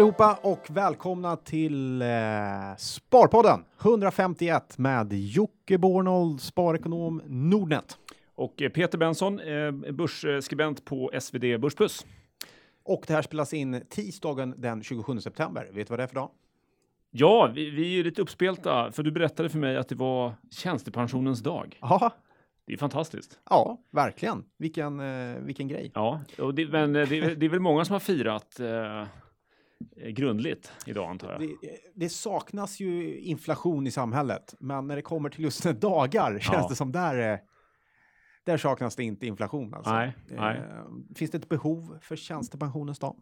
Allihopa och välkomna till eh, Sparpodden 151 med Jocke Bornold, sparekonom Nordnet. Och eh, Peter Benson, eh, börsskribent på SvD Börsplus. Och det här spelas in tisdagen den 27 september. Vet du vad det är för dag? Ja, vi, vi är lite uppspelta, för du berättade för mig att det var tjänstepensionens dag. Ja, Det är fantastiskt. ja verkligen. Vilken, eh, vilken grej. Ja, och det, men eh, det, det är väl många som har firat eh, grundligt idag antar jag. Det, det saknas ju inflation i samhället, men när det kommer till just dagar känns Ja. det som där, eh, där saknas det inte inflation. Alltså. Nej, nej. Eh, Finns det ett behov för tjänstepensionens dag?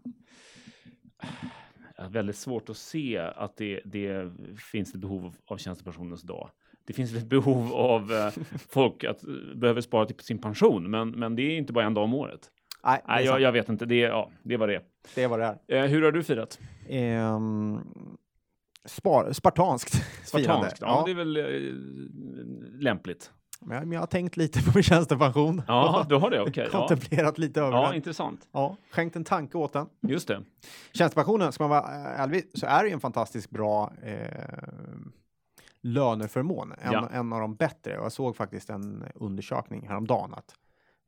Väldigt svårt att se att det, det finns ett behov av tjänstepensionens dag. Det finns ett behov av eh, folk att eh, behöver spara till sin pension, men, men det är inte bara en dag om året. Nej, Nej, jag, jag vet inte. Det, ja, det var det. det vad det är. Eh, hur har du firat? Ehm, spar, spartanskt. Spartanskt? Ja, det är väl eh, lämpligt. Men jag, har tänkt lite på min tjänstepension. Ja, du har det. Okej. ja. Kontemplerat lite över ja, den. intressant. Ja, skänkt en tanke åt den. Just det. Tjänstepensionen, ska man vara eh, ärlig, så är det ju en fantastiskt bra eh, löneförmån. En, Ja. en av de bättre. Jag såg faktiskt en undersökning häromdagen att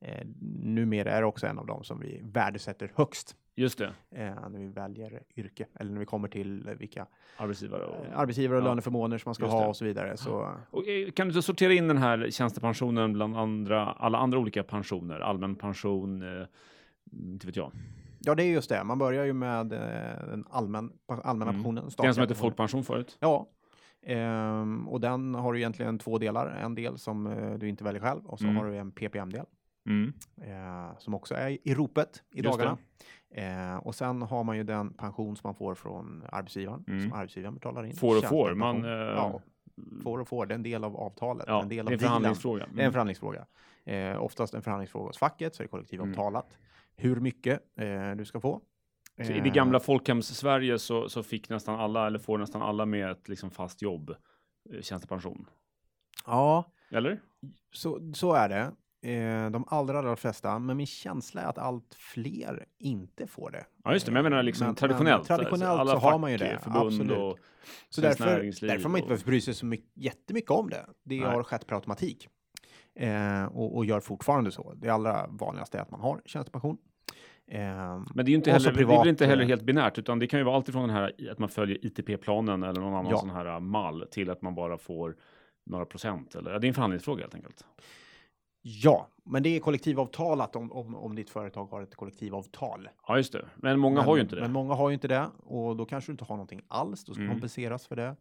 eh, numera är det också en av de som vi värdesätter högst Just det. eh, när vi väljer yrke eller när vi kommer till vilka Arbetsgivare. Och, eh, arbetsgivare och Ja. löneförmåner som man ska ha och så vidare. Så, och, eh, kan du sortera in den här tjänstepensionen bland andra, alla andra olika pensioner? Allmän pension, eh, inte vet jag. ja, det är just det. Man börjar ju med eh, den allmän, allmänna Mm. pensionen. Den som pensionen. folkpension förut. Ja. Ehm, och den har du egentligen två delar. En del som eh, du inte väljer själv och så Mm. har du en PPM-del Mm. eh, som också är i ropet i Just dagarna. Eh, och sen har man ju den pension som man får från arbetsgivaren Mm. som arbetsgivaren betalar in. Får och får, man, eh, ja, får och får. Det är en del av avtalet. Ja, en det del är av en dealen. förhandlingsfråga. Det är en Mm. förhandlingsfråga. Eh, oftast en förhandlingsfråga hos facket så är det kollektivavtalat. Hur mycket eh, du ska få. I Eh, det gamla folkhems-Sverige så, så fick nästan alla, eller får nästan alla med ett liksom fast jobb, eh, tjänstepension. Ja, Eller? Så, så är det. Eh, de allra, allra flesta, men min känsla är att allt fler inte får det. Ja, just det. Men jag menar liksom Men- traditionellt. men traditionellt alla så har man ju det, absolut. och Så därför, därför har man inte behövt bry sig så mycket, jättemycket om det. Det Nej. har skett per automatik. Eh, och, och gör fortfarande så. Det allra vanligaste är att man har tjänstepension. Eh, Men det är ju inte heller, det privat, väl inte heller eh, helt binärt, utan det kan ju vara alltifrån den här att man följer ITP-planen eller någon annan Ja. sån här uh, mall till att man bara får några procent. Eller, ja, det är en förhandlingsfråga helt enkelt. Ja, men det är kollektivavtalat om, om, om ditt företag har ett kollektivavtal. Ja, just det. Men många men, har ju inte det. Men många har ju inte det och då kanske du inte har någonting alls. Då ska Mm. kompenseras för det.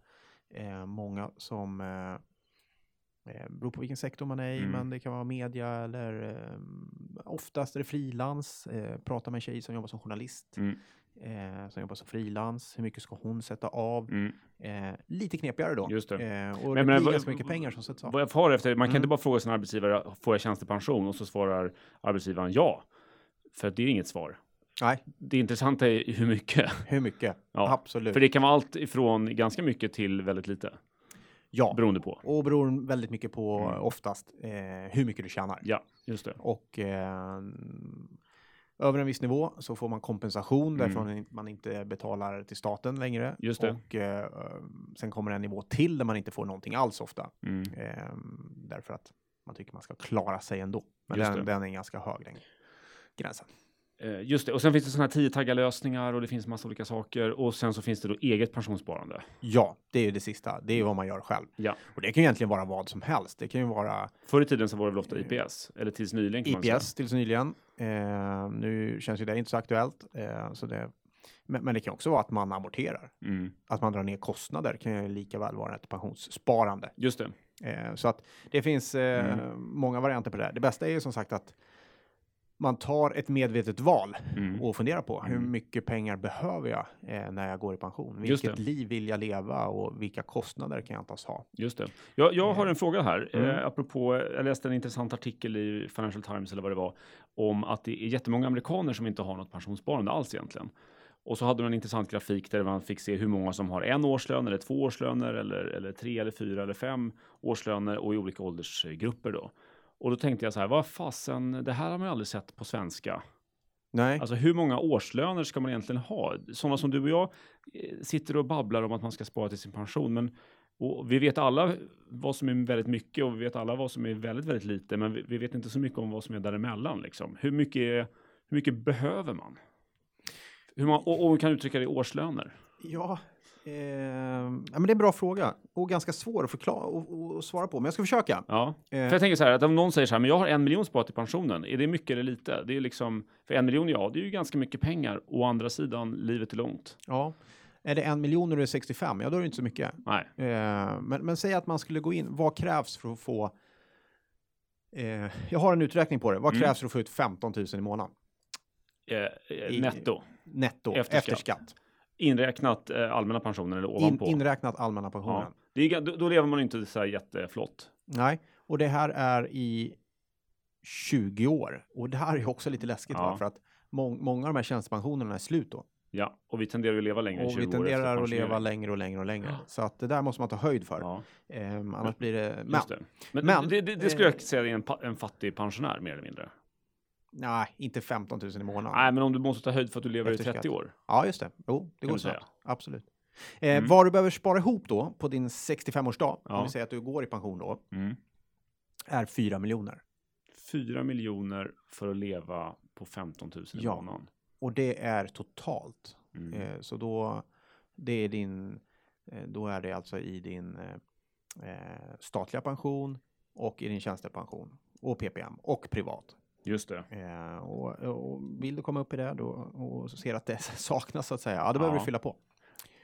Eh, många som eh, eh, beror på vilken sektor man är i, Mm. men det kan vara media eller eh, oftast är det frilans. Eh, prata med en tjej som jobbar som journalist, Mm. Eh, som jobbar som frilans. Hur mycket ska hon sätta av? Mm. Eh, lite knepigare då. Just det. Eh, och Men- det men blir ganska mycket pengar som sätts av. Vad jag får efter, man kan Mm. inte bara fråga sin arbetsgivare, får jag tjänstepension? Och så svarar arbetsgivaren ja. För det är inget svar. Nej, Det intressanta är hur mycket. hur mycket? Ja, Absolut. För det kan vara allt ifrån ganska mycket till väldigt lite, ja, beroende på. och beror väldigt mycket på Mm. oftast eh, hur mycket du tjänar. Ja, just det. Och eh, över en viss nivå så får man kompensation Mm. därför man inte betalar till staten längre. Just det. Och eh, sen kommer en nivå till där man inte får någonting alls ofta. Mm. Eh, därför att man tycker man ska klara sig ändå. Men den, den är ganska hög, den gränsen. Eh, Just det, och sen finns det sådana här tiotaggarlösningar och det finns massa olika saker. Och sen så finns det då eget pensionssparande. Ja, det är ju det sista. Det är ju vad man gör själv. Ja. Och det kan ju egentligen vara vad som helst. Det kan ju vara Förr i tiden så var det väl ofta IPS, eller tills nyligen. IPS tills nyligen. Eh, nu känns ju det inte så aktuellt. Eh, så det, men, men det kan också vara att man amorterar. Mm. att man drar ner kostnader kan ju lika väl vara ett pensionssparande. Just det. Eh, så att det finns eh, Mm. många varianter på det där. Det bästa är ju som sagt att man tar ett medvetet val Mm. och funderar på hur Mm. mycket pengar behöver jag eh, när jag går i pension? Vilket liv vill jag leva och vilka kostnader kan jag antas ha? Just det. Jag, jag har en fråga här. Mm. Eh, apropå, jag läste en intressant artikel i Financial Times eller vad det var om att det är jättemånga amerikaner som inte har något pensionssparande alls egentligen. Och så hade de en intressant grafik där man fick se hur många som har en årslön eller två årslöner eller, eller tre eller fyra eller fem årslöner och i olika åldersgrupper då. Och då tänkte jag så här, vad fasen, det här har man ju aldrig sett på svenska Nej. Alltså hur många årslöner ska man egentligen ha? Sådana som du och jag eh, sitter och babblar om att man ska spara till sin pension, men vi vet alla vad som är väldigt mycket och vi vet alla vad som är väldigt, väldigt lite, men vi, vi vet inte så mycket om vad som är däremellan. Liksom. Hur, mycket, hur mycket behöver man? Hur man och, och kan uttrycka det i årslöner? Ja, eh, ja, men det är en bra fråga och ganska svår att förklara och, och svara på, men jag ska försöka. Ja, Eh, för jag tänker så här att om någon säger så här, men jag har en miljon sparat till pensionen, är det mycket eller lite? Det är liksom, för en miljon, ja, det är ju ganska mycket pengar. Å andra sidan, livet är långt. ja. Är det en miljon och du är 65, ja då är det inte så mycket. Nej, Eh, men, men säg att man skulle gå in, vad krävs för att få eh, jag har en uträkning på det. Vad Mm. krävs för att få ut 15 000 i månaden? eh, eh, I- netto. Netto, efter, skatt. Inräknat eh, allmänna pensionen eller In, ovanpå. inräknat allmänna pensionen. ja. är, då, då lever man inte så här jätteflott. Nej, och det här är i 20 år. Och det här är också lite läskigt Ja. va? för att må många av de här tjänstepensionerna är slut då. Ja, och vi tenderar att leva längre än Och 20 vi år efter tenderar att leva längre och längre och längre. Ja. Så att det där måste man ta höjd för. Ja, Ehm, annars blir det... Men, det. Men, men, det, det, det skulle jag säga är en, en fattig pensionär mer eller mindre. Nej, inte 15 000 i månaden. Nej, men om du måste ta höjd för att du lever i Efter 30 skatt. år. Ja, just det. Jo, det Kan går snabbt. Absolut. Eh, Mm. Vad du behöver spara ihop då på din 65-årsdag, Ja. om vi säger att du går i pension då, Mm. är 4 miljoner. 4 miljoner för att leva på 15 000 i Ja. månaden. Och det är totalt. Mm. Eh, så då, det är din, eh, då är det alltså i din eh, eh, statliga pension och i din tjänstepension och PPM och privat. Just det. Eh, och, och vill du komma upp i det då och ser att det saknas så att säga, ja då behöver Ja. du fylla på.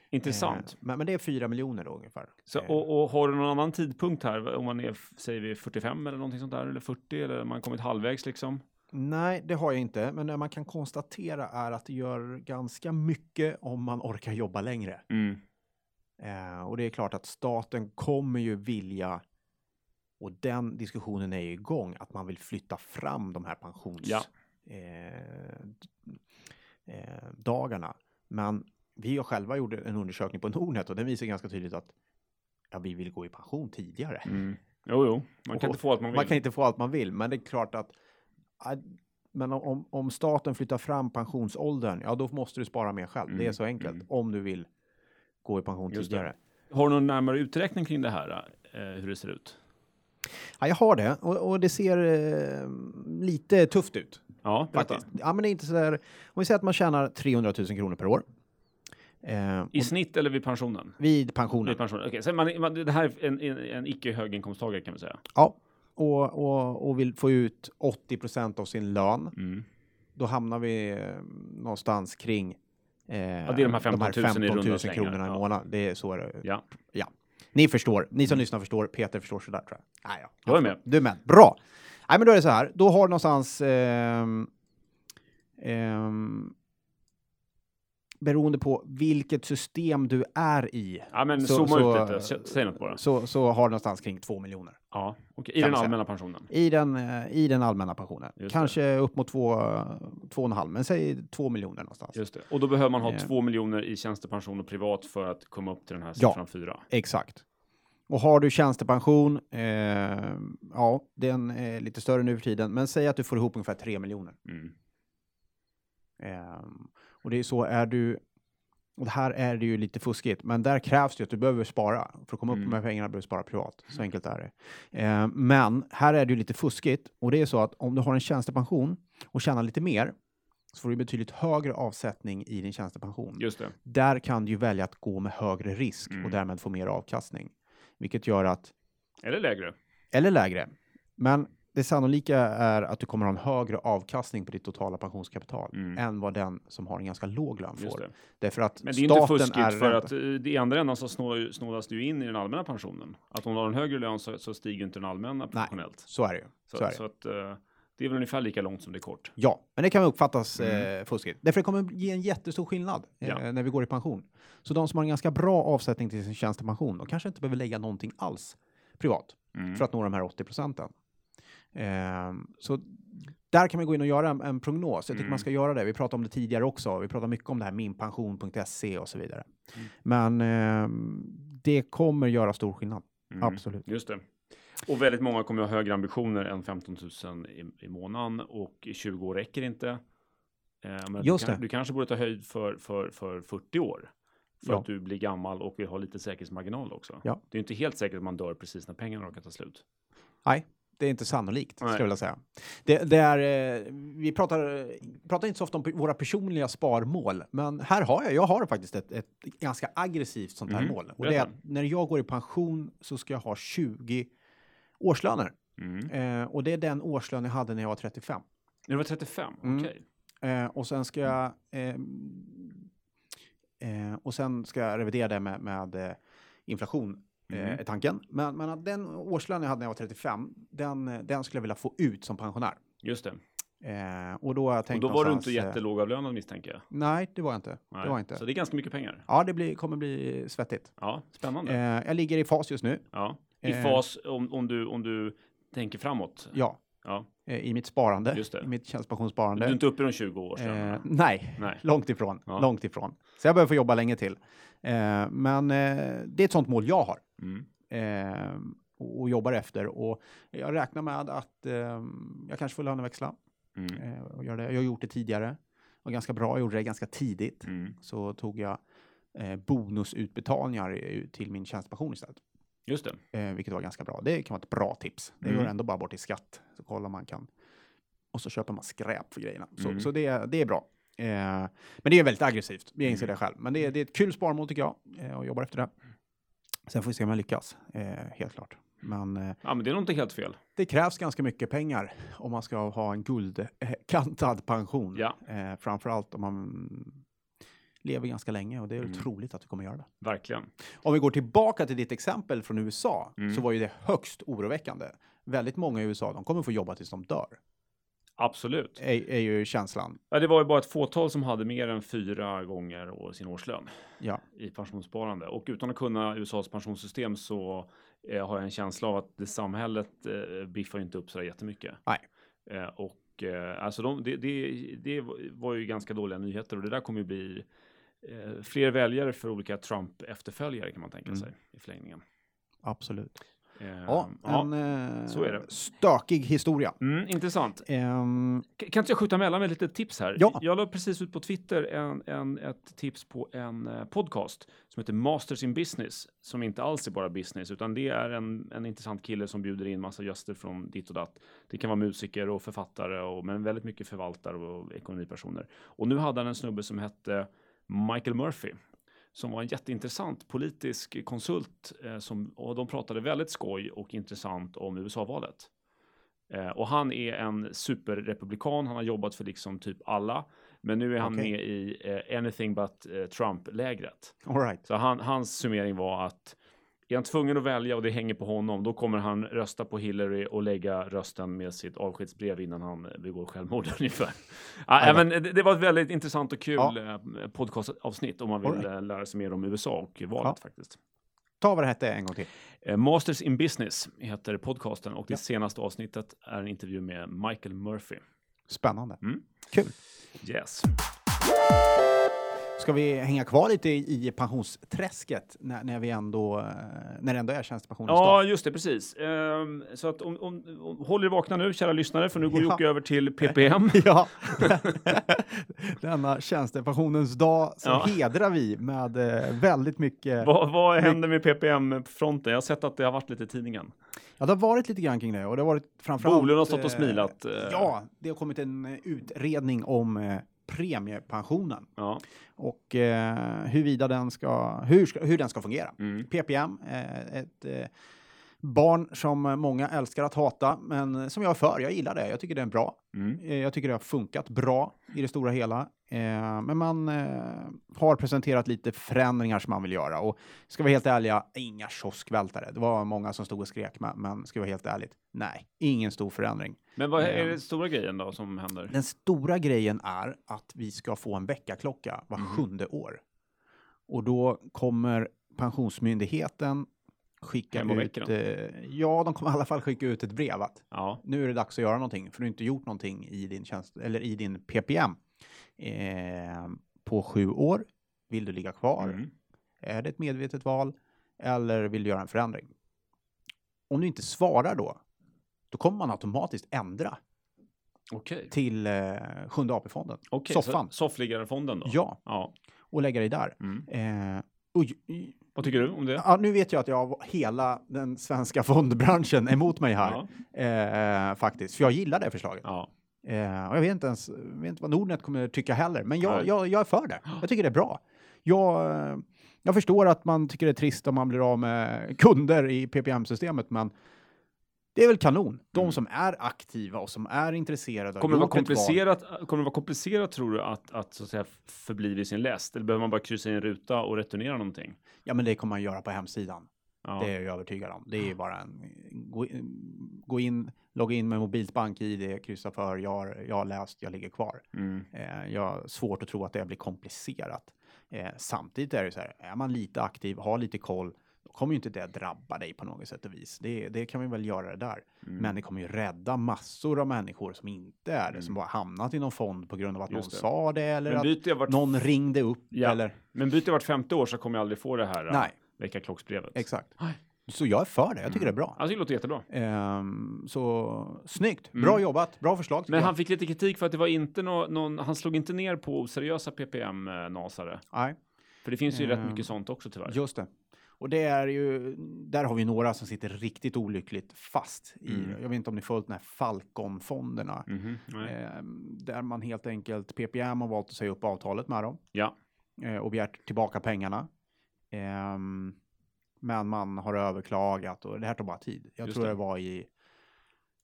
Intressant. Eh, men, men det är 4 miljoner då ungefär. Så, Eh, och, och har du någon annan tidpunkt här? Om man är, säger vi 45 eller någonting sånt där, eller 40, eller man kommit halvvägs liksom? Nej, det har jag inte, men det man kan konstatera är att det gör ganska mycket om man orkar jobba längre. Mm. Eh, och det är klart att staten kommer ju vilja, och den diskussionen är ju igång, att man vill flytta fram de här pensions... Ja. Eh, eh. Men vi har själva gjort en undersökning på Nordnet och den visar ganska tydligt att ja, vi vill gå i pension tidigare. Mm. Jo, jo, man kan Och- inte få allt man vill. Man kan inte få allt man vill, men det är klart att men om, om staten flyttar fram pensionsåldern, ja då måste du spara mer själv. Det är Mm, så enkelt. mm. Om du vill gå i pension Just det. tidigare. Har du någon närmare uträkning kring det här, eh, hur det ser ut? Ja, jag har det och, och det ser eh, lite tufft ut Ja, faktiskt. Ja, men det är inte så där. Om vi säger att man tjänar 300 000 kronor per år. Eh, I snitt eller vid pensionen? vid pensionen. Vid pensionen. Okej, så man, man, det här är en, en, en icke höginkomsttagare kan vi säga. Ja, och, och, och vill få ut 80 procent av sin lön. Mm. Då hamnar vi eh, någonstans kring eh, Ja, det är de här 15 000 i 15 000 runda slängar. kronorna i Ja. månaden. Det är så är det. Ja, Ni förstår, ni som lyssnar förstår, Peter förstår sådär tror jag. Ah, ja. jag är med. Du är med, bra! Nej men då är det så här, då har någonstans ehm, ehm, beroende på vilket system du är i Ja, men Så- zooma så- ut lite. Sä- Säg något bara. så, så har du någonstans kring 2 miljoner. Ja, okej. I den allmänna pensionen. I den, eh, I den allmänna pensionen. Just Kanske upp mot 2,5, men säg 2 miljoner någonstans. Just det. Och då behöver man ha Eh. två miljoner i tjänstepension och privat för att komma upp till den här Ja. siffran fyra. Exakt. Och har du tjänstepension, eh, ja, den är lite större nu för tiden, men säg att du får ihop ungefär 3 miljoner. Mm. Ehm, och det är så, är du, och här är det ju lite fuskigt, men där krävs det att du behöver spara. För att komma upp Mm. med pengarna behöver du spara privat. Så enkelt är det. Ehm, men här är det ju lite fuskigt, och det är så att om du har en tjänstepension och tjänar lite mer, så får du betydligt högre avsättning i din tjänstepension. Just det. Där kan du ju välja att gå med högre risk Mm. och därmed få mer avkastning. Vilket gör att, Eller lägre. eller lägre, men det sannolika är att du kommer ha en högre avkastning på ditt totala pensionskapital Mm. än vad den som har en ganska låg lön får. Därför att Men det är inte fuskigt är för att eh, i andra änden så snålas du in i den allmänna pensionen. Att om du har en högre lön så, så stiger inte den allmänna proportionellt. Så är det ju. Så, Så är det. så att eh, det är väl ungefär lika långt som det är kort. Ja, men det kan uppfattas Mm. eh, fuskigt. Därför det kommer ge en jättestor skillnad eh, Ja. när vi går i pension. Så de som har en ganska bra avsättning till sin tjänstepension, de kanske inte behöver lägga någonting alls privat Mm. för att nå de här 80 procenten. Ehm, så där kan man gå in och göra en, en prognos. Jag tycker Mm. man ska göra det. Vi pratade om det tidigare också. Vi pratade mycket om det här minpension.se och så vidare. Mm. Men ehm, det kommer göra stor skillnad. Mm. Absolut. Just det. Och väldigt många kommer ha högre ambitioner än 15 000 i, i månaden och 20 år räcker inte. Eh, men Just du, kan, det. du kanske borde ta höjd för, för, för 40 år. För Ja. att du blir gammal och vill ha lite säkerhetsmarginal också. Ja. Det är inte helt säkert att man dör precis när pengarna råkar ta slut. Nej, det är inte sannolikt, Nej. skulle jag vilja säga. Det, det är, eh, vi pratar, pratar inte så ofta om våra personliga sparmål, men här har jag, jag har faktiskt ett, ett ganska aggressivt sånt här Mhm. mål. Och det är att när jag går i pension så ska jag ha 20 årslöner. Mm. Eh, och det är den årslön jag hade när jag var 35. När du var 35? Mm. Okej. Eh, och sen ska jag eh, eh, och sen ska jag revidera det med, med eh, inflation. Eh, Mm. är tanken. Men, men att den årslön jag hade när jag var 35, den, eh, den skulle jag vilja få ut som pensionär. Just det. Eh, och då har jag Och tänkt då var du inte eh, jättelågavlönad misstänker jag. Nej, det var jag inte. Nej. Det var inte. Så det är ganska mycket pengar. Ja, det blir, kommer bli svettigt. Ja, spännande. Eh, jag ligger i fas just nu. ja. I eh, fas om, om, du, om du tänker framåt. Ja, Ja. eh, i mitt sparande. I mitt Du tjänstepensionssparande. är inte uppe i de 20 år Eh, nej, Nej. långt ifrån. Ja. Långt ifrån. Så jag behöver få jobba länge till. Eh, men eh, det är ett sånt mål jag har. Mm. eh, och, och jobbar efter. Och jag räknar med att eh, jag kanske får löneväxla. Mm. Och gör det. Jag har gjort det tidigare. Och ganska bra. Jag gjorde det ganska tidigt. Mm. Så tog jag bonusutbetalningar till min tjänstepension istället. Just det. Eh, vilket var ganska bra. Det kan vara ett bra tips. Det Mm. går ändå bara bort i skatt. Så kollar man kan. Och så köper man skräp för grejerna. Så, Mm. så det, det är bra. Eh, men det är väldigt aggressivt. Jag inser Mm. det själv. Men det är, det är ett kul sparmål tycker jag. Eh, och jobbar efter det. Sen får vi se om jag lyckas. Eh, helt klart. Men eh, Ja, men det är nog inte helt fel. det krävs ganska mycket pengar om man ska ha en guldkantad pension. Ja. Eh, framförallt om man lever ganska länge och det är Mm. troligt att du kommer göra det. Verkligen. Om vi går tillbaka till ditt exempel från USA Mm. så var ju det högst oroväckande. Väldigt många i USA, de kommer få jobba tills de dör. Absolut. Är, är ju känslan. Ja, det var ju bara ett fåtal som hade mer än fyra gånger sin årslön Ja, i pensionssparande. Och utan att kunna USAs pensionssystem så eh, har jag en känsla av att det samhället eh, biffar inte upp så där jättemycket. Nej. Eh, och eh, alltså de, det, det, det var ju ganska dåliga nyheter och det där kommer ju bli eh, fler väljare för olika Trump-efterföljare kan man tänka Mm. sig i förlängningen. absolut. Eh, Ja, ja. en eh, så är det. stökig historia. Mm, intressant. K- Kan inte jag skjuta mellan med lite tips här? Ja. Jag la precis ut på Twitter en, en, ett tips på en eh, podcast som heter Masters in Business, som inte alls är bara business, utan det är en, en intressant kille som bjuder in massa gäster från ditt och datt. Det kan vara musiker och författare, och, men väldigt mycket förvaltare och ekonomipersoner. Och nu hade han en snubbe som hette Michael Murphy, som var en jätteintressant politisk konsult, eh, som, och de pratade väldigt skoj och intressant om USA-valet. Eh, och han är en superrepublikan. Han har jobbat för liksom typ alla, men nu är han Okej. med i eh, anything but eh, Trump-lägret. right. Så han, hans summering var att är han tvungen att välja och det hänger på honom, då kommer han rösta på Hillary och lägga rösten med sitt avskedsbrev innan han begår självmord ungefär. Ja, men det, var ett väldigt intressant och kul Ja. eh, podcastavsnitt om man vill All eh, lära sig mer om USA och valet faktiskt. Ta vad det hette en gång till. Eh, Masters in Business heter podcasten och det Ja. senaste avsnittet är en intervju med Michael Murphy. Spännande. Mm. Kul. Yes. Ska vi hänga kvar lite i, i pensionsträsket när, när vi ändå, eh, när det ändå är tjänstepensionens Ja, dag? just det, precis. Ehm, så att om, om, om, håll er vakna nu, kära lyssnare, för nu går Ja. Jocke över till PPM. Ja, denna tjänstepensionens dag så Ja. hedrar vi med eh, väldigt mycket. vad, vad händer med PPM-fronten? Jag har sett att det har varit lite i tidningen. Ja, det har varit lite grann kring det och det har varit framförallt. Bolund har stått och eh, smilat. eh, Ja, det har kommit en eh, utredning om eh, premiepensionen ja. och eh, huruvida den ska, hur, ska, hur den ska fungera. Mm. PPM, eh, ett eh, barn som många älskar att hata, men som jag är för. Jag gillar det. Jag tycker det är bra. Mm. Eh, Jag tycker det har funkat bra i det stora hela. Eh, Men man eh, har presenterat lite förändringar som man vill göra. Och ska vi vara helt ärliga, inga kioskvältare. Det var många som stod och skrek, men- ska vara helt ärligt, nej, ingen stor förändring. Men vad är den stora grejen då som händer? Den stora grejen är att vi ska få en väckarklocka var Mhm. sjunde år. Och då kommer Pensionsmyndigheten skicka Hem och ut, eh, ja, de kommer i alla fall skicka ut ett brev att Ja. nu är det dags att göra någonting, för du har inte gjort någonting i din tjänst eller i din PPM eh, på sju år. Vill du ligga kvar? Mm. Är det ett medvetet val eller vill du göra en förändring? Om du inte svarar då, då kommer man automatiskt ändra Okej. till eh, Sjunde AP-fonden. Okej, Soffan. så Soffliggarfonden då? Ja, ja. och lägga det där. Mm. Eh, oj, Vad tycker du om det? ja, nu vet jag att jag har hela den svenska fondbranschen emot mig här. Ja. Eh, faktiskt, för jag gillar det förslaget. ja. Eh, och jag vet inte ens vet inte vad Nordnet kommer tycka heller, men jag, jag, jag är för det. Jag tycker det är bra. Jag, eh, jag förstår att man tycker det är trist om man blir av med kunder i PPM-systemet, men det är väl kanon. De Mm. som är aktiva och som är intresserade Kommer det, vara komplicerat, kommer det vara komplicerat tror du att, att, så att säga, förbli vid sin läst? Eller behöver man bara kryssa i en ruta och returnera någonting? Ja, men det kommer man göra på hemsidan. Ja. Det är jag övertygad om. Det är ju bara en... Gå, gå in, logga in med mobilt bank-id, kryssa för, jag har, jag har läst, jag ligger kvar. Mm. Eh, jag har svårt att tro att det blir komplicerat. Eh, samtidigt är det så här, är man lite aktiv, har lite koll, kommer ju inte det drabba dig på något sätt och vis. Det, det kan vi väl göra det där. Mm. Men det kommer ju rädda massor av människor som inte är det, som Mm. bara hamnat i någon fond på grund av att Just någon det. sa det eller att jag vart, någon ringde upp Ja. eller... men byter jag vart femte år så kommer jag aldrig få det här Nej, väckarklocksbrevet. exakt. Så jag är för det, jag tycker det är bra. Alltså, det låter jättebra. Ehm, så snyggt, Mm. bra jobbat, bra förslag. tycker Men jag. han fick lite kritik för att det var inte nå- någon, han slog inte ner på oseriösa PPM-nasare. Nej, För det finns ju rätt Ehm, mycket sånt också tyvärr. just det. Och det är ju, där har vi några som sitter riktigt olyckligt fast i, Mm. jag vet inte om ni följt de här Falcon-fonderna. Mhm, nej. Ehm, där man helt enkelt, PPM har valt att säga upp avtalet med dem Ja. eh, och begärt tillbaka pengarna. Ehm, men man har överklagat och det här tar bara tid. Jag Just tror det. det. var i,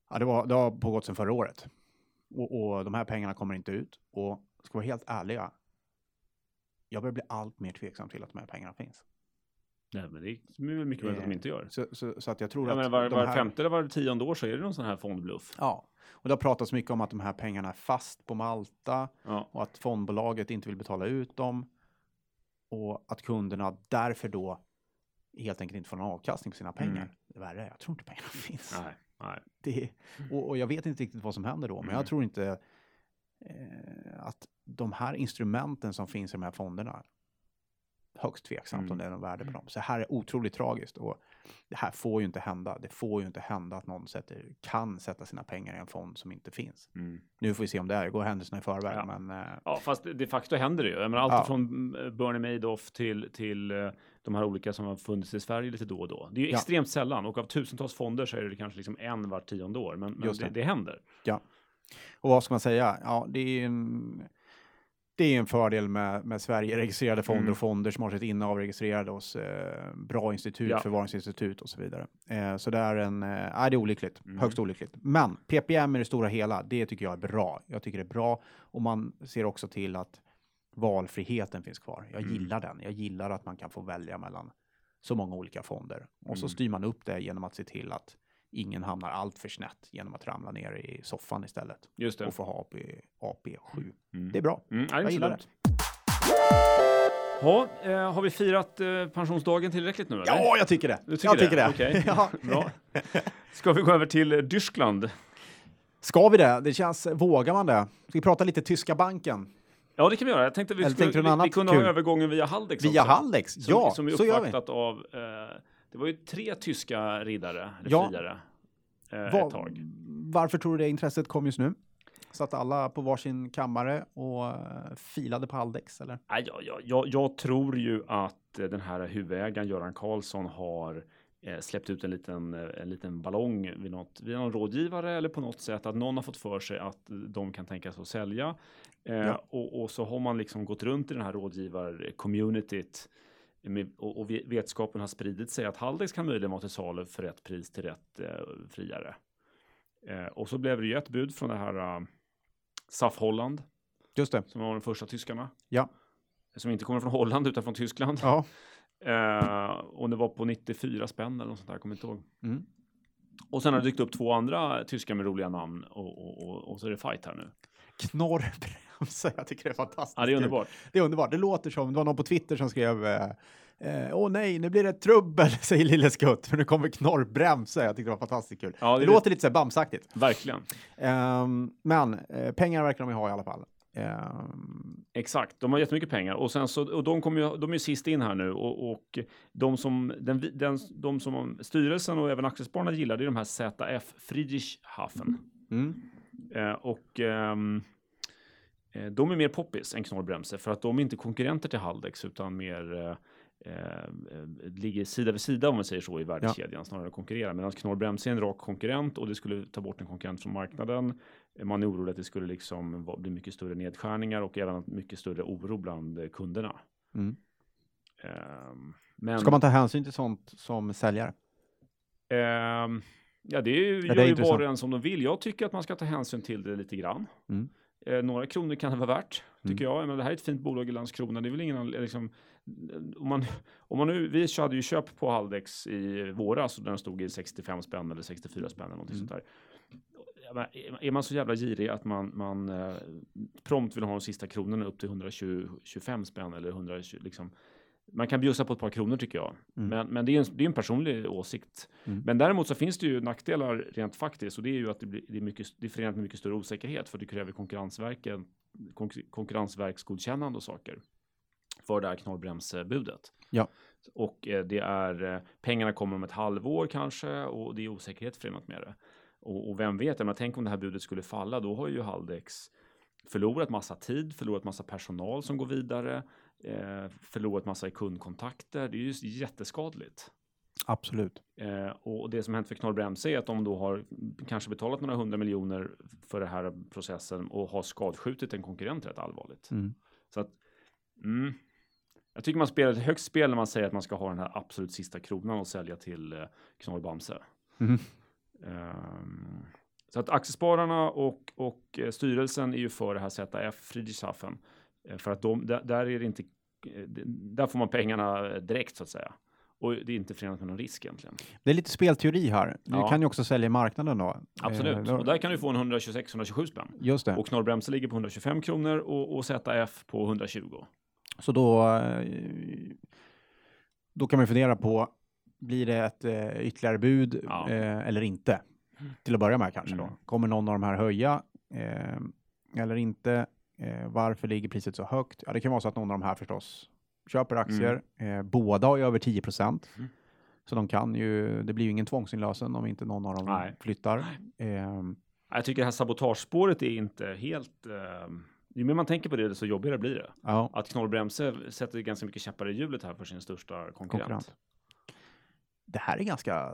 ja det, var, det har pågått sedan förra året. Och, och de här pengarna kommer inte ut. Och ska vara helt ärliga, jag börjar bli allt mer tveksam till att de här pengarna finns. Nej, men det är väl mycket möjligt att de Eh, inte gör. Så, så, så att jag tror Jag att menar, var, var här, femte eller var tionde år så är det någon sån här fondbluff. Ja, och det har pratats mycket om att de här pengarna är fast på Malta Ja. och att fondbolaget inte vill betala ut dem. Och att kunderna därför då helt enkelt inte får någon avkastning på sina pengar. Mm. Det är värre, jag tror inte pengarna finns. Nej, nej. Det, och, och jag vet inte riktigt vad som händer då, men Mm. jag tror inte eh, att de här instrumenten som finns i de här fonderna högst tveksamt Mm. om det är någon värde på dem. Så det här är otroligt tragiskt och det här får ju inte hända. Det får ju inte hända att någon sätter, kan sätta sina pengar i en fond som inte finns. Mm. Nu får vi se om det är, går händelserna i förväg, Ja. men eh, Ja, fast de facto händer det ju. Jag menar, allt Ja. från mm, Bernie Madoff till, till eh, de här olika som har funnits i Sverige lite då och då. Det är ju Ja. extremt sällan och av tusentals fonder så är det kanske liksom en var tionde år. Men, men det. det. Det, händer. Och vad ska man säga? Ja, det är en, det är en fördel med, med Sverige-registrerade fonder Mm. och fonder som har sitt innehav registrerade hos eh, bra institut, Ja. förvaringsinstitut och så vidare. Eh, så det är en, eh, det är olyckligt, Mm. högst olyckligt. Men PPM i det stora hela, det tycker jag är bra. Jag tycker det är bra och man ser också till att valfriheten finns kvar. Jag Mm. gillar den. Jag gillar att man kan få välja mellan så många olika fonder. Och så Mm. styr man upp det genom att se till att ingen hamnar allt för snett genom att ramla ner i soffan istället Just det. och få ha AP, AP7. Mm. Det är bra. Mm, det Jag gillar dumt. Ja, eh, har vi firat eh, pensionsdagen tillräckligt nu? Eller? Ja, jag tycker det. Du tycker jag det? tycker det. Okej. ja. Bra. Ska vi gå över till eh, Tyskland? Ska vi det? Det känns, vågar man det? Ska vi prata lite tyska banken? Ja, det kan vi göra. Jag tänkte vi, Eller skulle, vi, vi kunde kul? ha övergången via Haldex Via också. Haldex? Som, ja, som är så gör vi. av, eh, det var ju tre tyska riddare, eller Ja. friare, eh, Va- ett tag. Varför tror du det intresset kom just nu? Satt alla på varsin kammare och eh, filade på Haldex, eller? Nej, jag, jag, jag, jag tror ju att eh, den här huvudägaren Göran Karlsson har eh, släppt ut en liten, eh, en liten ballong vid, något, vid någon rådgivare eller på något sätt att någon har fått för sig att de kan tänka sig att sälja. Eh, Ja. och, och så har man liksom gått runt i den här rådgivar-communityt och, och ve- vetskapen har spridit sig att Haldex kan möjligen vara till salu för rätt pris till rätt eh, friare. Eh, och så blev det ju ett bud från det här uh, SAF Holland Just det. som var de första tyskarna. Ja. Som inte kommer från Holland utan från Tyskland. Ja. Eh, och det var på 94 spänn eller något sånt där, jag kommer inte ihåg. Mm. Och sen har det dykt upp två andra tyskar med roliga namn och, och, och, och så är det fight här nu. Knorrbremse, jag tycker det är fantastiskt. Ja, det är kul. underbart. Det är underbart. Det låter som, det var någon på Twitter som skrev eh, eh, Åh nej, nu blir det trubbel, säger Lille Skutt, för nu kommer knorrbremse. Jag tyckte det var fantastiskt kul. Ja, det, det- låter lite så här Bamsaktigt. Verkligen. Ehm, men eh, pengar verkar de ju ha i alla fall. Ehm, Exakt, de har jättemycket pengar och sen så och de kommer ju, de är ju sist in här nu och, och de som den, den, de som styrelsen och även aktiespararna gillar det är de här ZF Friedrichshafen. mm. Eh, och eh, de är mer poppis än Knorr-Bremse för att de är inte konkurrenter till Haldex utan mer eh, eh, ligger sida vid sida om man säger så i värdekedjan snarare än konkurrerar. Medan Knorr-Bremse är en rak konkurrent och det skulle ta bort en konkurrent från marknaden. Man är orolig att det skulle liksom bli mycket större nedskärningar och även mycket större oro bland eh, kunderna. Mm. Ehm, men, Ska man ta hänsyn till sånt som säljare? ehm, ja, det är ju, det gör ju var och en som de vill. Jag tycker att man ska ta hänsyn till det lite grann. Mm. Eh, några kronor kan det vara värt, tycker Mm. jag. Men det här är ett fint bolag i Landskrona. Det är väl ingen liksom, om man, om man nu, vi hade ju köp på Haldex i våras och den stod i 65 spänn eller 64 spänn eller någonting Mm. sånt där. Är man så jävla girig att man, man eh, prompt vill ha de sista kronorna upp till 125 spänn eller 120, liksom. Man kan bjussa på ett par kronor tycker jag. Mm. Men, men det är en, det är en personlig åsikt. Mm. Men däremot så finns det ju nackdelar rent faktiskt och det är ju att det, blir, det, är, mycket, det är förenat med mycket större osäkerhet för det kräver konkurrensverken, konkur- konkurrensverksgodkännande och saker för det här knorrbremsbudet. Ja. Och eh, det är eh, pengarna kommer om ett halvår kanske och det är osäkerhet förenat med det. Och, och vem vet, menar, tänk om det här budet skulle falla, då har ju Haldex förlorat massa tid, förlorat massa personal som går vidare, eh, förlorat massa i kundkontakter. Det är ju jätteskadligt. Absolut. Eh, och det som hänt för Knorr-Bremse är att de då har kanske betalat några hundra miljoner för den här processen och har skadskjutit en konkurrent rätt allvarligt. Mm. Så att, mm, jag tycker man spelar ett högt spel när man säger att man ska ha den här absolut sista kronan och sälja till eh, Knorr-Bamse. Mhm. Ehm, så att aktiespararna och, och eh, styrelsen är ju för det här ZF Friedrichshafen. Eh, för att de, där, där är det inte, eh, där får man pengarna eh, direkt så att säga. Och det är inte förenat med någon risk egentligen. Det är lite spelteori här. Du Ja. kan ju också sälja i marknaden då. Absolut, Eh, och där kan du få en 126-127 spänn. Just det. Och Knorr-Bremse ligger på 125 kronor och, och ZF på 120. Så då, då kan man fundera på, blir det ett eh, ytterligare bud Ja. eh, eller inte? Till att börja med kanske Mm. då. Kommer någon av de här höja eller inte? Eh, varför ligger priset så högt? Ja, det kan vara så att någon av de här förstås köper aktier. Eh, båda har ju över 10 procent. Mm. Så de kan ju, det blir ju ingen tvångsinlösen om inte någon av dem Nej. flyttar. Ehm, Jag tycker det här sabotagespåret är inte helt... Eh, ju mer man tänker på det, desto jobbigare blir det. ja, Att Knorr-Bremse sätter ganska mycket käppar i hjulet här för sin största konkurrent. konkurrent. Det här är ganska eh,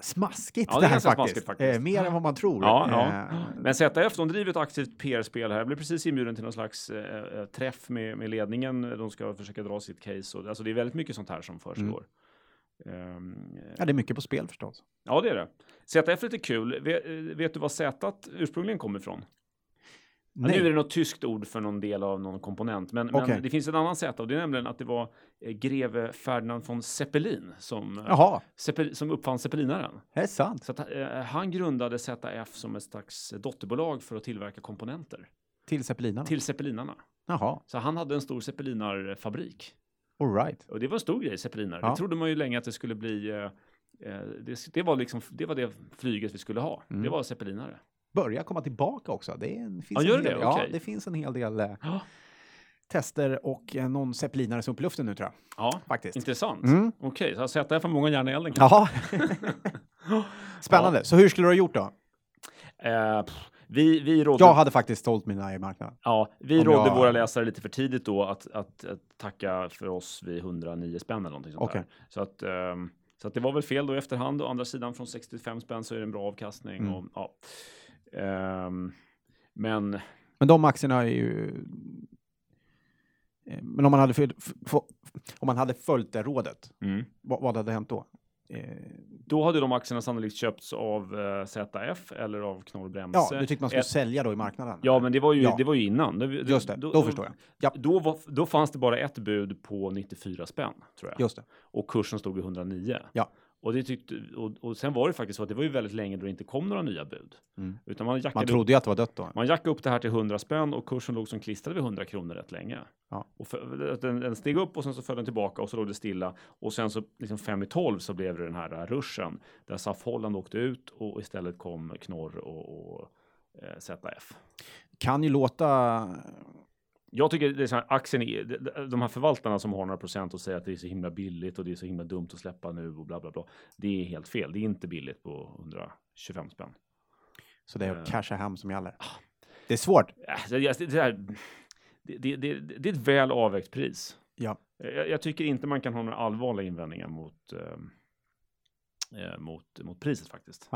smaskigt Ja, det det här faktiskt. smaskigt faktiskt. Eh, mer än vad man tror. Ja, ja. Eh, Men ZF, de driver ett aktivt PR-spel här. Jag blev precis inbjuden till någon slags eh, eh, träff med, med ledningen. De ska försöka dra sitt case. Och, alltså det är väldigt mycket sånt här som försiggår. Ehm, Ja, det är mycket på spel förstås. Ja, det är det. ZF är lite kul. Vet, vet du var Z ursprungligen kommer ifrån? Ja, nu är det något tyskt ord för någon del av någon komponent, men, Okej. men det finns en annan Z och det är nämligen att det var eh, greve Ferdinand von Zeppelin som, eh, Zeppel, som uppfann zeppelinaren. är det sant? Så att, eh, han grundade ZF som ett slags dotterbolag för att tillverka komponenter Till zeppelinarna? till zeppelinarna. Jaha, Så han hade en stor zeppelinarfabrik all right. och det var en stor grej, zeppelinare. Ja. Det trodde man ju länge att det skulle bli. Eh, eh, det, det var liksom, det var det flyget vi skulle ha. Mm. Det var zeppelinare. Börjar komma tillbaka också. Det en, finns Ja, en hel det? del, ja, det finns en hel del Ja, tester och eh, någon zeppelinare som upp i luften nu tror jag. ja Faktiskt. intressant. Mm. Okej, så ZF har många järn i elden. Jaha, spännande. Så hur skulle du ha gjort då? Eh, vi, vi rådde, Jag hade faktiskt sålt mina i marknaden. ja, vi om rådde jag- våra läsare lite för tidigt då att, att, att tacka för oss vid 109 spänn eller någonting sånt Okej. där. Så att, ehm, så att det var väl fel då i efterhand. Å andra sidan från 65 spänn så är det en bra avkastning. Mm. Och, ja. Ehm, men Men de aktierna är ju... Eh, Men om man hade, föl- f- f- om man hade följt det rådet, mm, vad, vad hade hänt då? Eh, då hade de aktierna sannolikt köpts av eh, ZF eller av Knorr Bremse. ja, du tyckte man skulle Eh, sälja då i marknaden? Ja, men det var ju, Ja. det var ju innan. Det- Just det, då förstår jag. Ja. Då, var, då fanns det bara ett bud på 94 spänn, tror jag. Just det. Och kursen stod vid 109. Ja. Och, det tyckte, och, och sen var det faktiskt så att det var ju väldigt länge då det inte kom några nya bud. Mm. Utan man Man trodde ju att det var dött då. man jackade upp det här till 100 spänn och kursen låg som klistrad vid 100 kronor rätt länge. Ja. Och för, den, den steg upp och sen så föll den tillbaka och så låg det stilla. Och sen så liksom fem i tolv så blev det den här ruschen där SAF Holland åkte ut och istället kom Knorr och, och eh, ZF. Kan ju låta... Jag tycker det är så här, aktien är, de- här förvaltarna som har några procent och säger att det är så himla billigt och det är så himla dumt att släppa nu och bla bla bla. Det är helt fel. Det är inte billigt på 125 spänn. Så det är Eh. att casha hem som gäller. Det är svårt. Äh, det, det, det, här- det, det, är ett väl avvägt pris. Ja. Jag, jag tycker inte man kan ha några allvarliga invändningar mot, eh, eh, mot, mot priset faktiskt.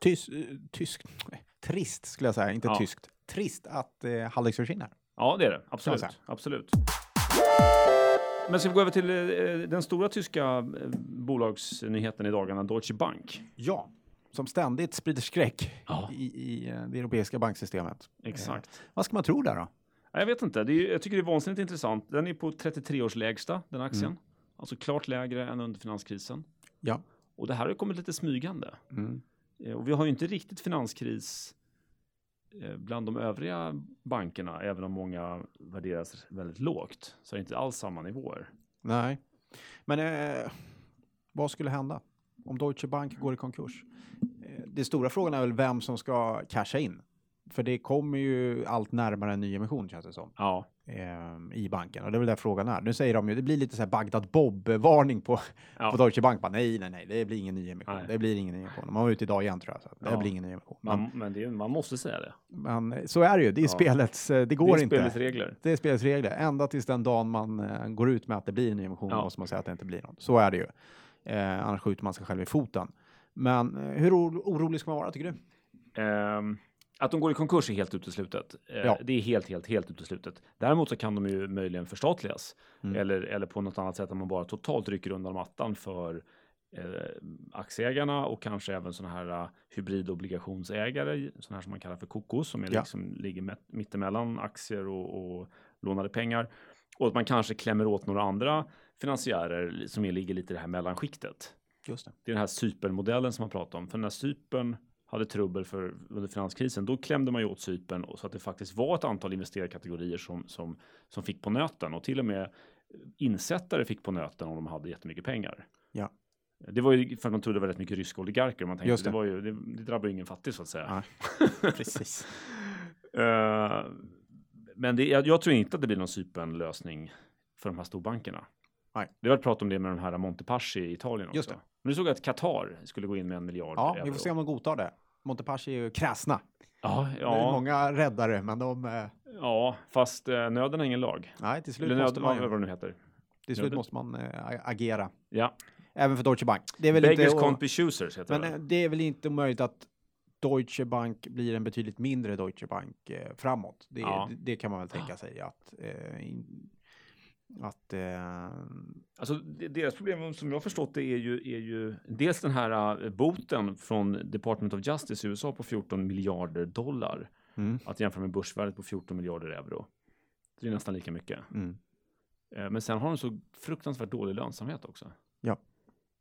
Tys, eh, tysk, nej, trist skulle jag säga, inte Ja. tyskt. Trist att eh, Haldex försvinner. Ja, det är det. Absolut. Absolut. Men ska vi gå över till eh, den stora tyska eh, bolagsnyheten i dagarna, Deutsche Bank. Ja, som ständigt sprider skräck Ja. i, i eh, det europeiska banksystemet. Exakt. Vad ska man tro där då? Ja, Jag vet inte. Är, jag tycker det är vansinnigt intressant. Den är på 33 års lägsta, den aktien. Mm. Alltså klart lägre än under finanskrisen. Ja. Och det här har kommit lite smygande. Mm. Eh, Och vi har ju inte riktigt finanskris eh, bland de övriga bankerna, även om många värderas väldigt lågt. Så är det inte alls samma nivåer. Nej, men eh, vad skulle hända om Deutsche Bank går i konkurs? Eh, det stora frågan är väl vem som ska casha in. För det kommer ju allt närmare en ny emission känns det som. Ja, eh, i banken. Och det är väl där frågan är. Nu säger de ju, det blir lite så här Bagdad Bob-varning på, Ja. på Deutsche Bank. Bara, nej, nej, nej, det blir ingen ny emission. Nej. Det blir ingen ny emission. Man var ute idag igen tror jag. Så det Ja. blir ingen ny emission. Men, man, men det, är- man måste säga det. men så är det ju. Det är Ja. spelets, eh, det Det går är inte. spelets regler. Det är spelets regler. Ända tills den dagen man eh, går ut med att det blir en ny emission Ja. måste man säga att det inte blir något. Så är det ju. Eh, annars skjuter man sig själv i foten. Men eh, hur oro- orolig ska man vara tycker du? Ehm, att de går i konkurs är helt uteslutet. Eh, Ja. Det är helt, helt, helt uteslutet. Däremot så kan de ju möjligen förstatligas. Mm. Eller, eller på något annat sätt att man bara totalt rycker undan mattan för eh, aktieägarna och kanske även sådana här uh, hybridobligationsägare, sådana här som man kallar för kokos, som är Ja. liksom, ligger mittemellan aktier och, och lånade pengar. Och att man kanske klämmer åt några andra finansiärer som ligger lite i det här mellanskiktet. Just det. Det är den här Cypernmodellen som man pratar om. För när Cypern hade trubbel för, under finanskrisen, då klämde man ju åt Cypern och så att det faktiskt var ett antal investerarkategorier som, som, som fick på nöten och till och med insättare fick på nöten om de hade jättemycket pengar. Ja. Det var ju för att man trodde det var rätt mycket ryska oligarker. Man tänkte Just det. det. var ju, det, det drabbar ju ingen fattig så att säga. Precis. Eh, men det, jag, jag tror inte att det blir någon Cypernlösning för de här storbankerna. Nej. Det har varit prat om det med den här Montepaschi i Italien också. Just det. Men nu såg jag att Qatar skulle gå in med en miljard Ja, vi får se om de godtar det. Montepaschi är ju kräsna. Ja, Det är ja, många räddare, men de... Eh, ja, fast eh, nöden har ingen lag. nej, till slut Eller måste nöd, man, vad det nu heter. till slut nöden. måste man eh, agera. Ja, Även för Deutsche Bank. Det är väl beggars inte... can't be choosers heter Men det. det är väl inte möjligt att Deutsche Bank blir en betydligt mindre Deutsche Bank eh, framåt. Det, Ja. det, det kan man väl tänka sig att... Eh, in, att eh, Alltså, deras problem som jag förstått det är ju, är ju dels den här eh, boten från Department of Justice i USA på 14 miljarder dollar. mm, Att jämföra med börsvärdet på 14 miljarder euro. Det är nästan lika mycket. mm, Eh, Men sen har de så fruktansvärt dålig lönsamhet också. Ja.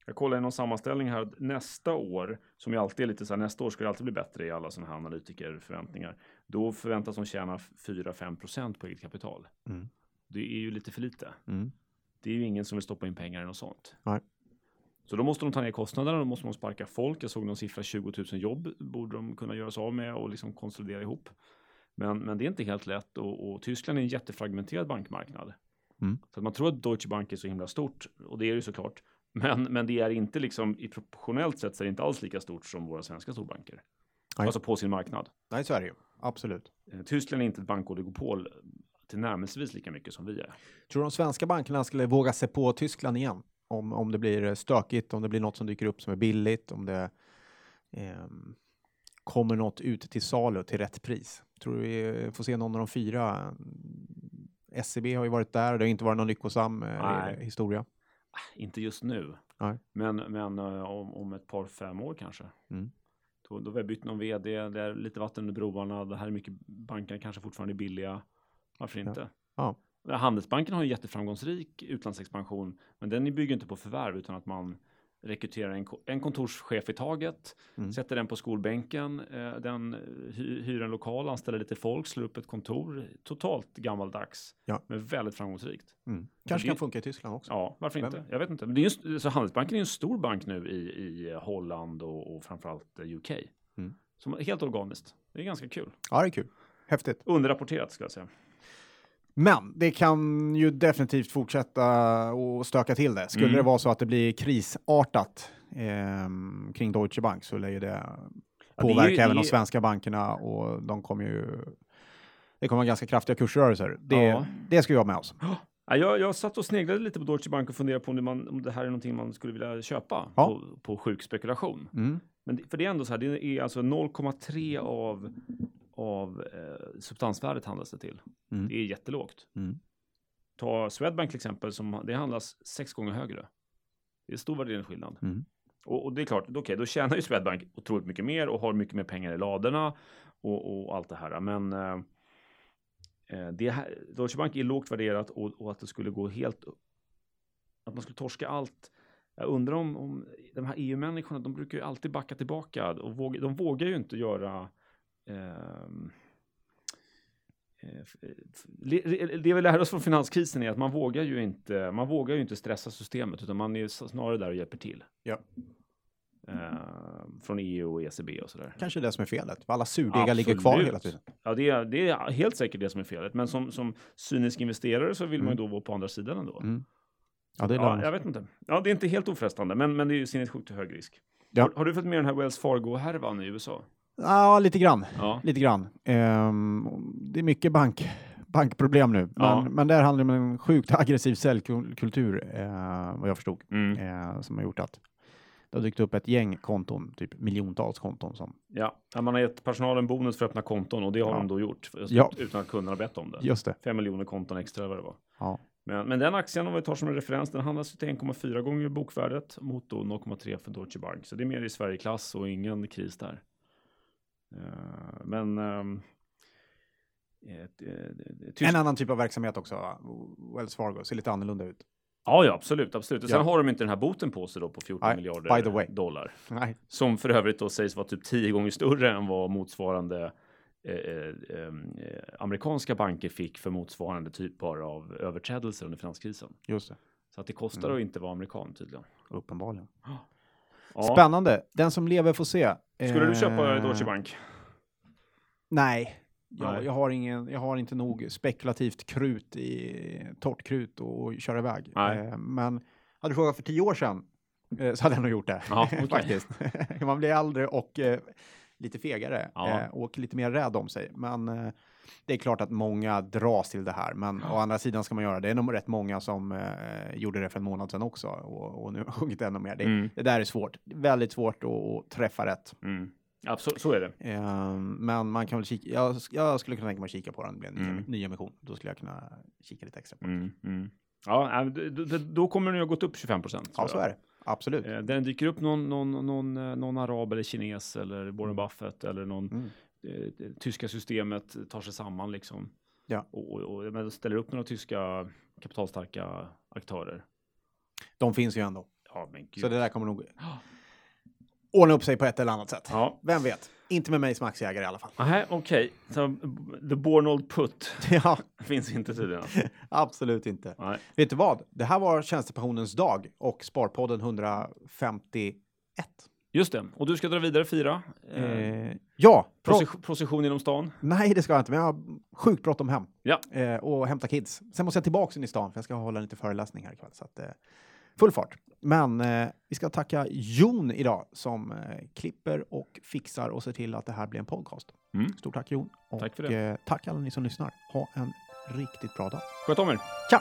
Jag kollar i någon sammanställning här nästa år, som ju alltid är lite så här, nästa år ska det alltid bli bättre i alla sådana här analytikerförväntningar. Då förväntas de tjäna 4-5 procent på eget kapital. Mm. Det är ju lite för lite. mm. Det är ju ingen som vill stoppa in pengar i något sånt. Nej. Så då måste de ta ner kostnaderna, då måste de sparka folk. Jag såg någon siffra, 20 000 jobb borde de kunna göra sig av med och liksom konsolidera ihop. Men, men det är inte helt lätt och, och Tyskland är en jättefragmenterad bankmarknad. Mm. Så att man tror att Deutsche Bank är så himla stort och det är det ju såklart. Men, men det är inte liksom i proportionellt sett så är det inte alls lika stort som våra svenska storbanker. Nej. Alltså på sin marknad. Nej, så är det ju. Absolut. Eh, Tyskland är inte ett bankoligopol tillnärmelsevis lika mycket som vi är. Tror du de svenska bankerna skulle våga sig på Tyskland igen? Om, om det blir eh, stökigt, om det blir något som dyker upp som är billigt, om det ehm, kommer något ut till salu till rätt pris. Tror du vi får se någon av de fyra? Mm, SEB har ju varit där, det har inte varit någon lyckosam eh, Nej. historia. Inte just nu. Nej. Men, men eh, om, om ett par, fem år kanske. Mm. Då, då har vi bytt någon vd, det är lite vatten under broarna, det här är mycket, bankerna kanske fortfarande är billiga. Varför inte? Ja. Handelsbanken har en jätteframgångsrik utlandsexpansion, men den bygger inte på förvärv utan att man rekryterar en, en kontorschef i taget, Mm. sätter den på skolbänken, eh, den hy, hyr en lokal, anställer lite folk, slår upp ett kontor, totalt gammaldags, Ja. men väldigt framgångsrikt. Mm. Kanske det- kan funka i Tyskland också. Ja, varför Vem inte? Jag vet inte. Men det är ju, så Handelsbanken är ju en stor bank nu i, i Holland och, och framförallt eh, UK. Mm. Som helt organiskt. Det är ganska kul. Ja, det är kul. Häftigt. Underrapporterat ska jag säga. Men det kan ju definitivt fortsätta och stöka till det. Skulle Mm. det vara så att det blir krisartat ehm, kring Deutsche Bank så lär ju det Ja, det ju- påverka det även är- de svenska bankerna och de kommer ju... Det kommer ganska kraftiga kursrörelser. Det, Ja. det ska vi ha med oss. Ja, jag, jag satt och sneglade lite på Deutsche Bank och funderade på om det, man, om det här är någonting man skulle vilja köpa Ja. på, på sjuk spekulation. Mm. Men det, för det är ändå så här, det är alltså 0,3 av, av eh, substansvärdet handlas det till. Mm. Det är jättelågt. Mm. Ta Swedbank till exempel, som, det handlas sex gånger högre. Det är stor värderingsskillnad. Mm. Och, och det är klart, okej, då tjänar ju Swedbank otroligt mycket mer och har mycket mer pengar i ladorna och, och allt det här. Men eh, eh, det här, Deutsche Bank är lågt värderat och, och att det skulle gå helt... Att man skulle torska allt. Jag undrar om, om de här EU-människorna, de brukar ju alltid backa tillbaka och våga, de vågar ju inte göra ehm, eh, det vi lärde oss från finanskrisen är att man vågar ju inte, man vågar ju inte stressa systemet utan man är snarare där och hjälper till. Ja. Eh, från EU och ECB och sådär. Kanske det som är felet. Alla surdegar ligger kvar hela tiden. Ja, det är, det är helt säkert det som är felet. Men som, som cynisk investerare så vill man ju då vara på andra sidan ändå. Mm. Ja, det är Ja, jag vet inte. Ja, det är inte helt ofrestande, men, men det är ju sinnessjukt hög risk. Ja. Har, har du fått med den här Wells Fargo-härvan i USA? Ja, lite grann. Ja. Lite grann. Ehm, det är mycket bank, bankproblem nu, men, Ja. men där handlar det om en sjukt aggressiv säljkultur, eh, vad jag förstod, Mm. eh, som har gjort att det har dykt upp ett gäng konton, typ miljontals konton som Ja, man har gett personalen bonus för att öppna konton och det har Ja. de då gjort Ja. utan att kunderna bett om det. Just det. Fem miljoner konton extra eller vad det var. Ja. Men, men den aktien, om vi tar som en referens, den handlas till 1,4 gånger bokvärdet mot då 0,3 för Deutsche Bank. Så det är mer i Sverigeklass och ingen kris där. Eh, men ehm, eh, En annan typ av verksamhet också? Wells Fargo, ser lite annorlunda ut. Ja, ja, absolut, absolut. Och sen Ja. har de inte den här boten på sig då på 14 Nej, miljarder dollar. Nej. Som för övrigt då sägs vara typ 10 gånger större än vad motsvarande eh, eh, em, eh, amerikanska banker fick för motsvarande typer av överträdelser under finanskrisen. Just det, Så att det kostar Mm. att inte vara amerikan tydligen. uppenbarligen. Ja. Spännande. Den som lever får se. Skulle du köpa Eh, Deutsche Bank? Nej. Jag, jag, har ingen, jag har inte nog spekulativt krut i torrt krut och köra iväg. Nej. Eh, men hade du frågat för tio år sedan eh, så hade jag nog gjort det. Ja, okej. Faktiskt. Man blir äldre och lite fegare Ja. och lite mer rädd om sig. Men det är klart att många dras till det här. Men å andra sidan ska man göra det. Är nog rätt många som eh, gjorde det för en månad sedan också och, och nu har sjunkit ännu mer. Det, Mm. det där är svårt. Väldigt svårt att, att träffa rätt. Mm. Ja, så, är det. Eh, men man kan väl kika. Jag, jag skulle kunna tänka mig att kika på den. Det blir en ny, Mm. Då skulle jag kunna kika lite extra på det. Mm. Mm. Ja, då kommer den ju ha gått upp 25 procent. Ja, så är det. Absolut. Eh, Den dyker upp någon, någon, någon, eh, någon arab eller kines eller Warren Buffett eller någon Mm. Eh, tyska systemet tar sig samman liksom. Ja. Och, och, och ställer upp några tyska kapitalstarka aktörer. De finns ju ändå. Ja, men gud. Så det där kommer nog ordna upp sig på ett eller annat sätt. Ja, Vem vet? Inte med mig som aktieägare i alla fall. Okej. Så b- the Bornold put ja, finns inte tydligen. absolut inte. Nej. Vet du vad? Det här var Tjänstepensionens dag och Sparpodden 151. Just det. Och du ska dra vidare fira. Eh, Eh, ja, pro- procession, genom stan. nej det ska jag inte, men jag har sjukt bråttom hem. Ja. Eh, och hämta kids. Sen måste jag tillbaka in i stan för jag ska hålla lite föreläsning här ikväll. Så att, eh, full fart. Men eh, vi ska tacka Jon idag som eh, klipper och fixar och ser till att det här blir en podcast. Mm. Stort tack Jon. Och, Tack för det. Tack alla ni som lyssnar. Ha en riktigt bra dag. Sköt om er. Ciao!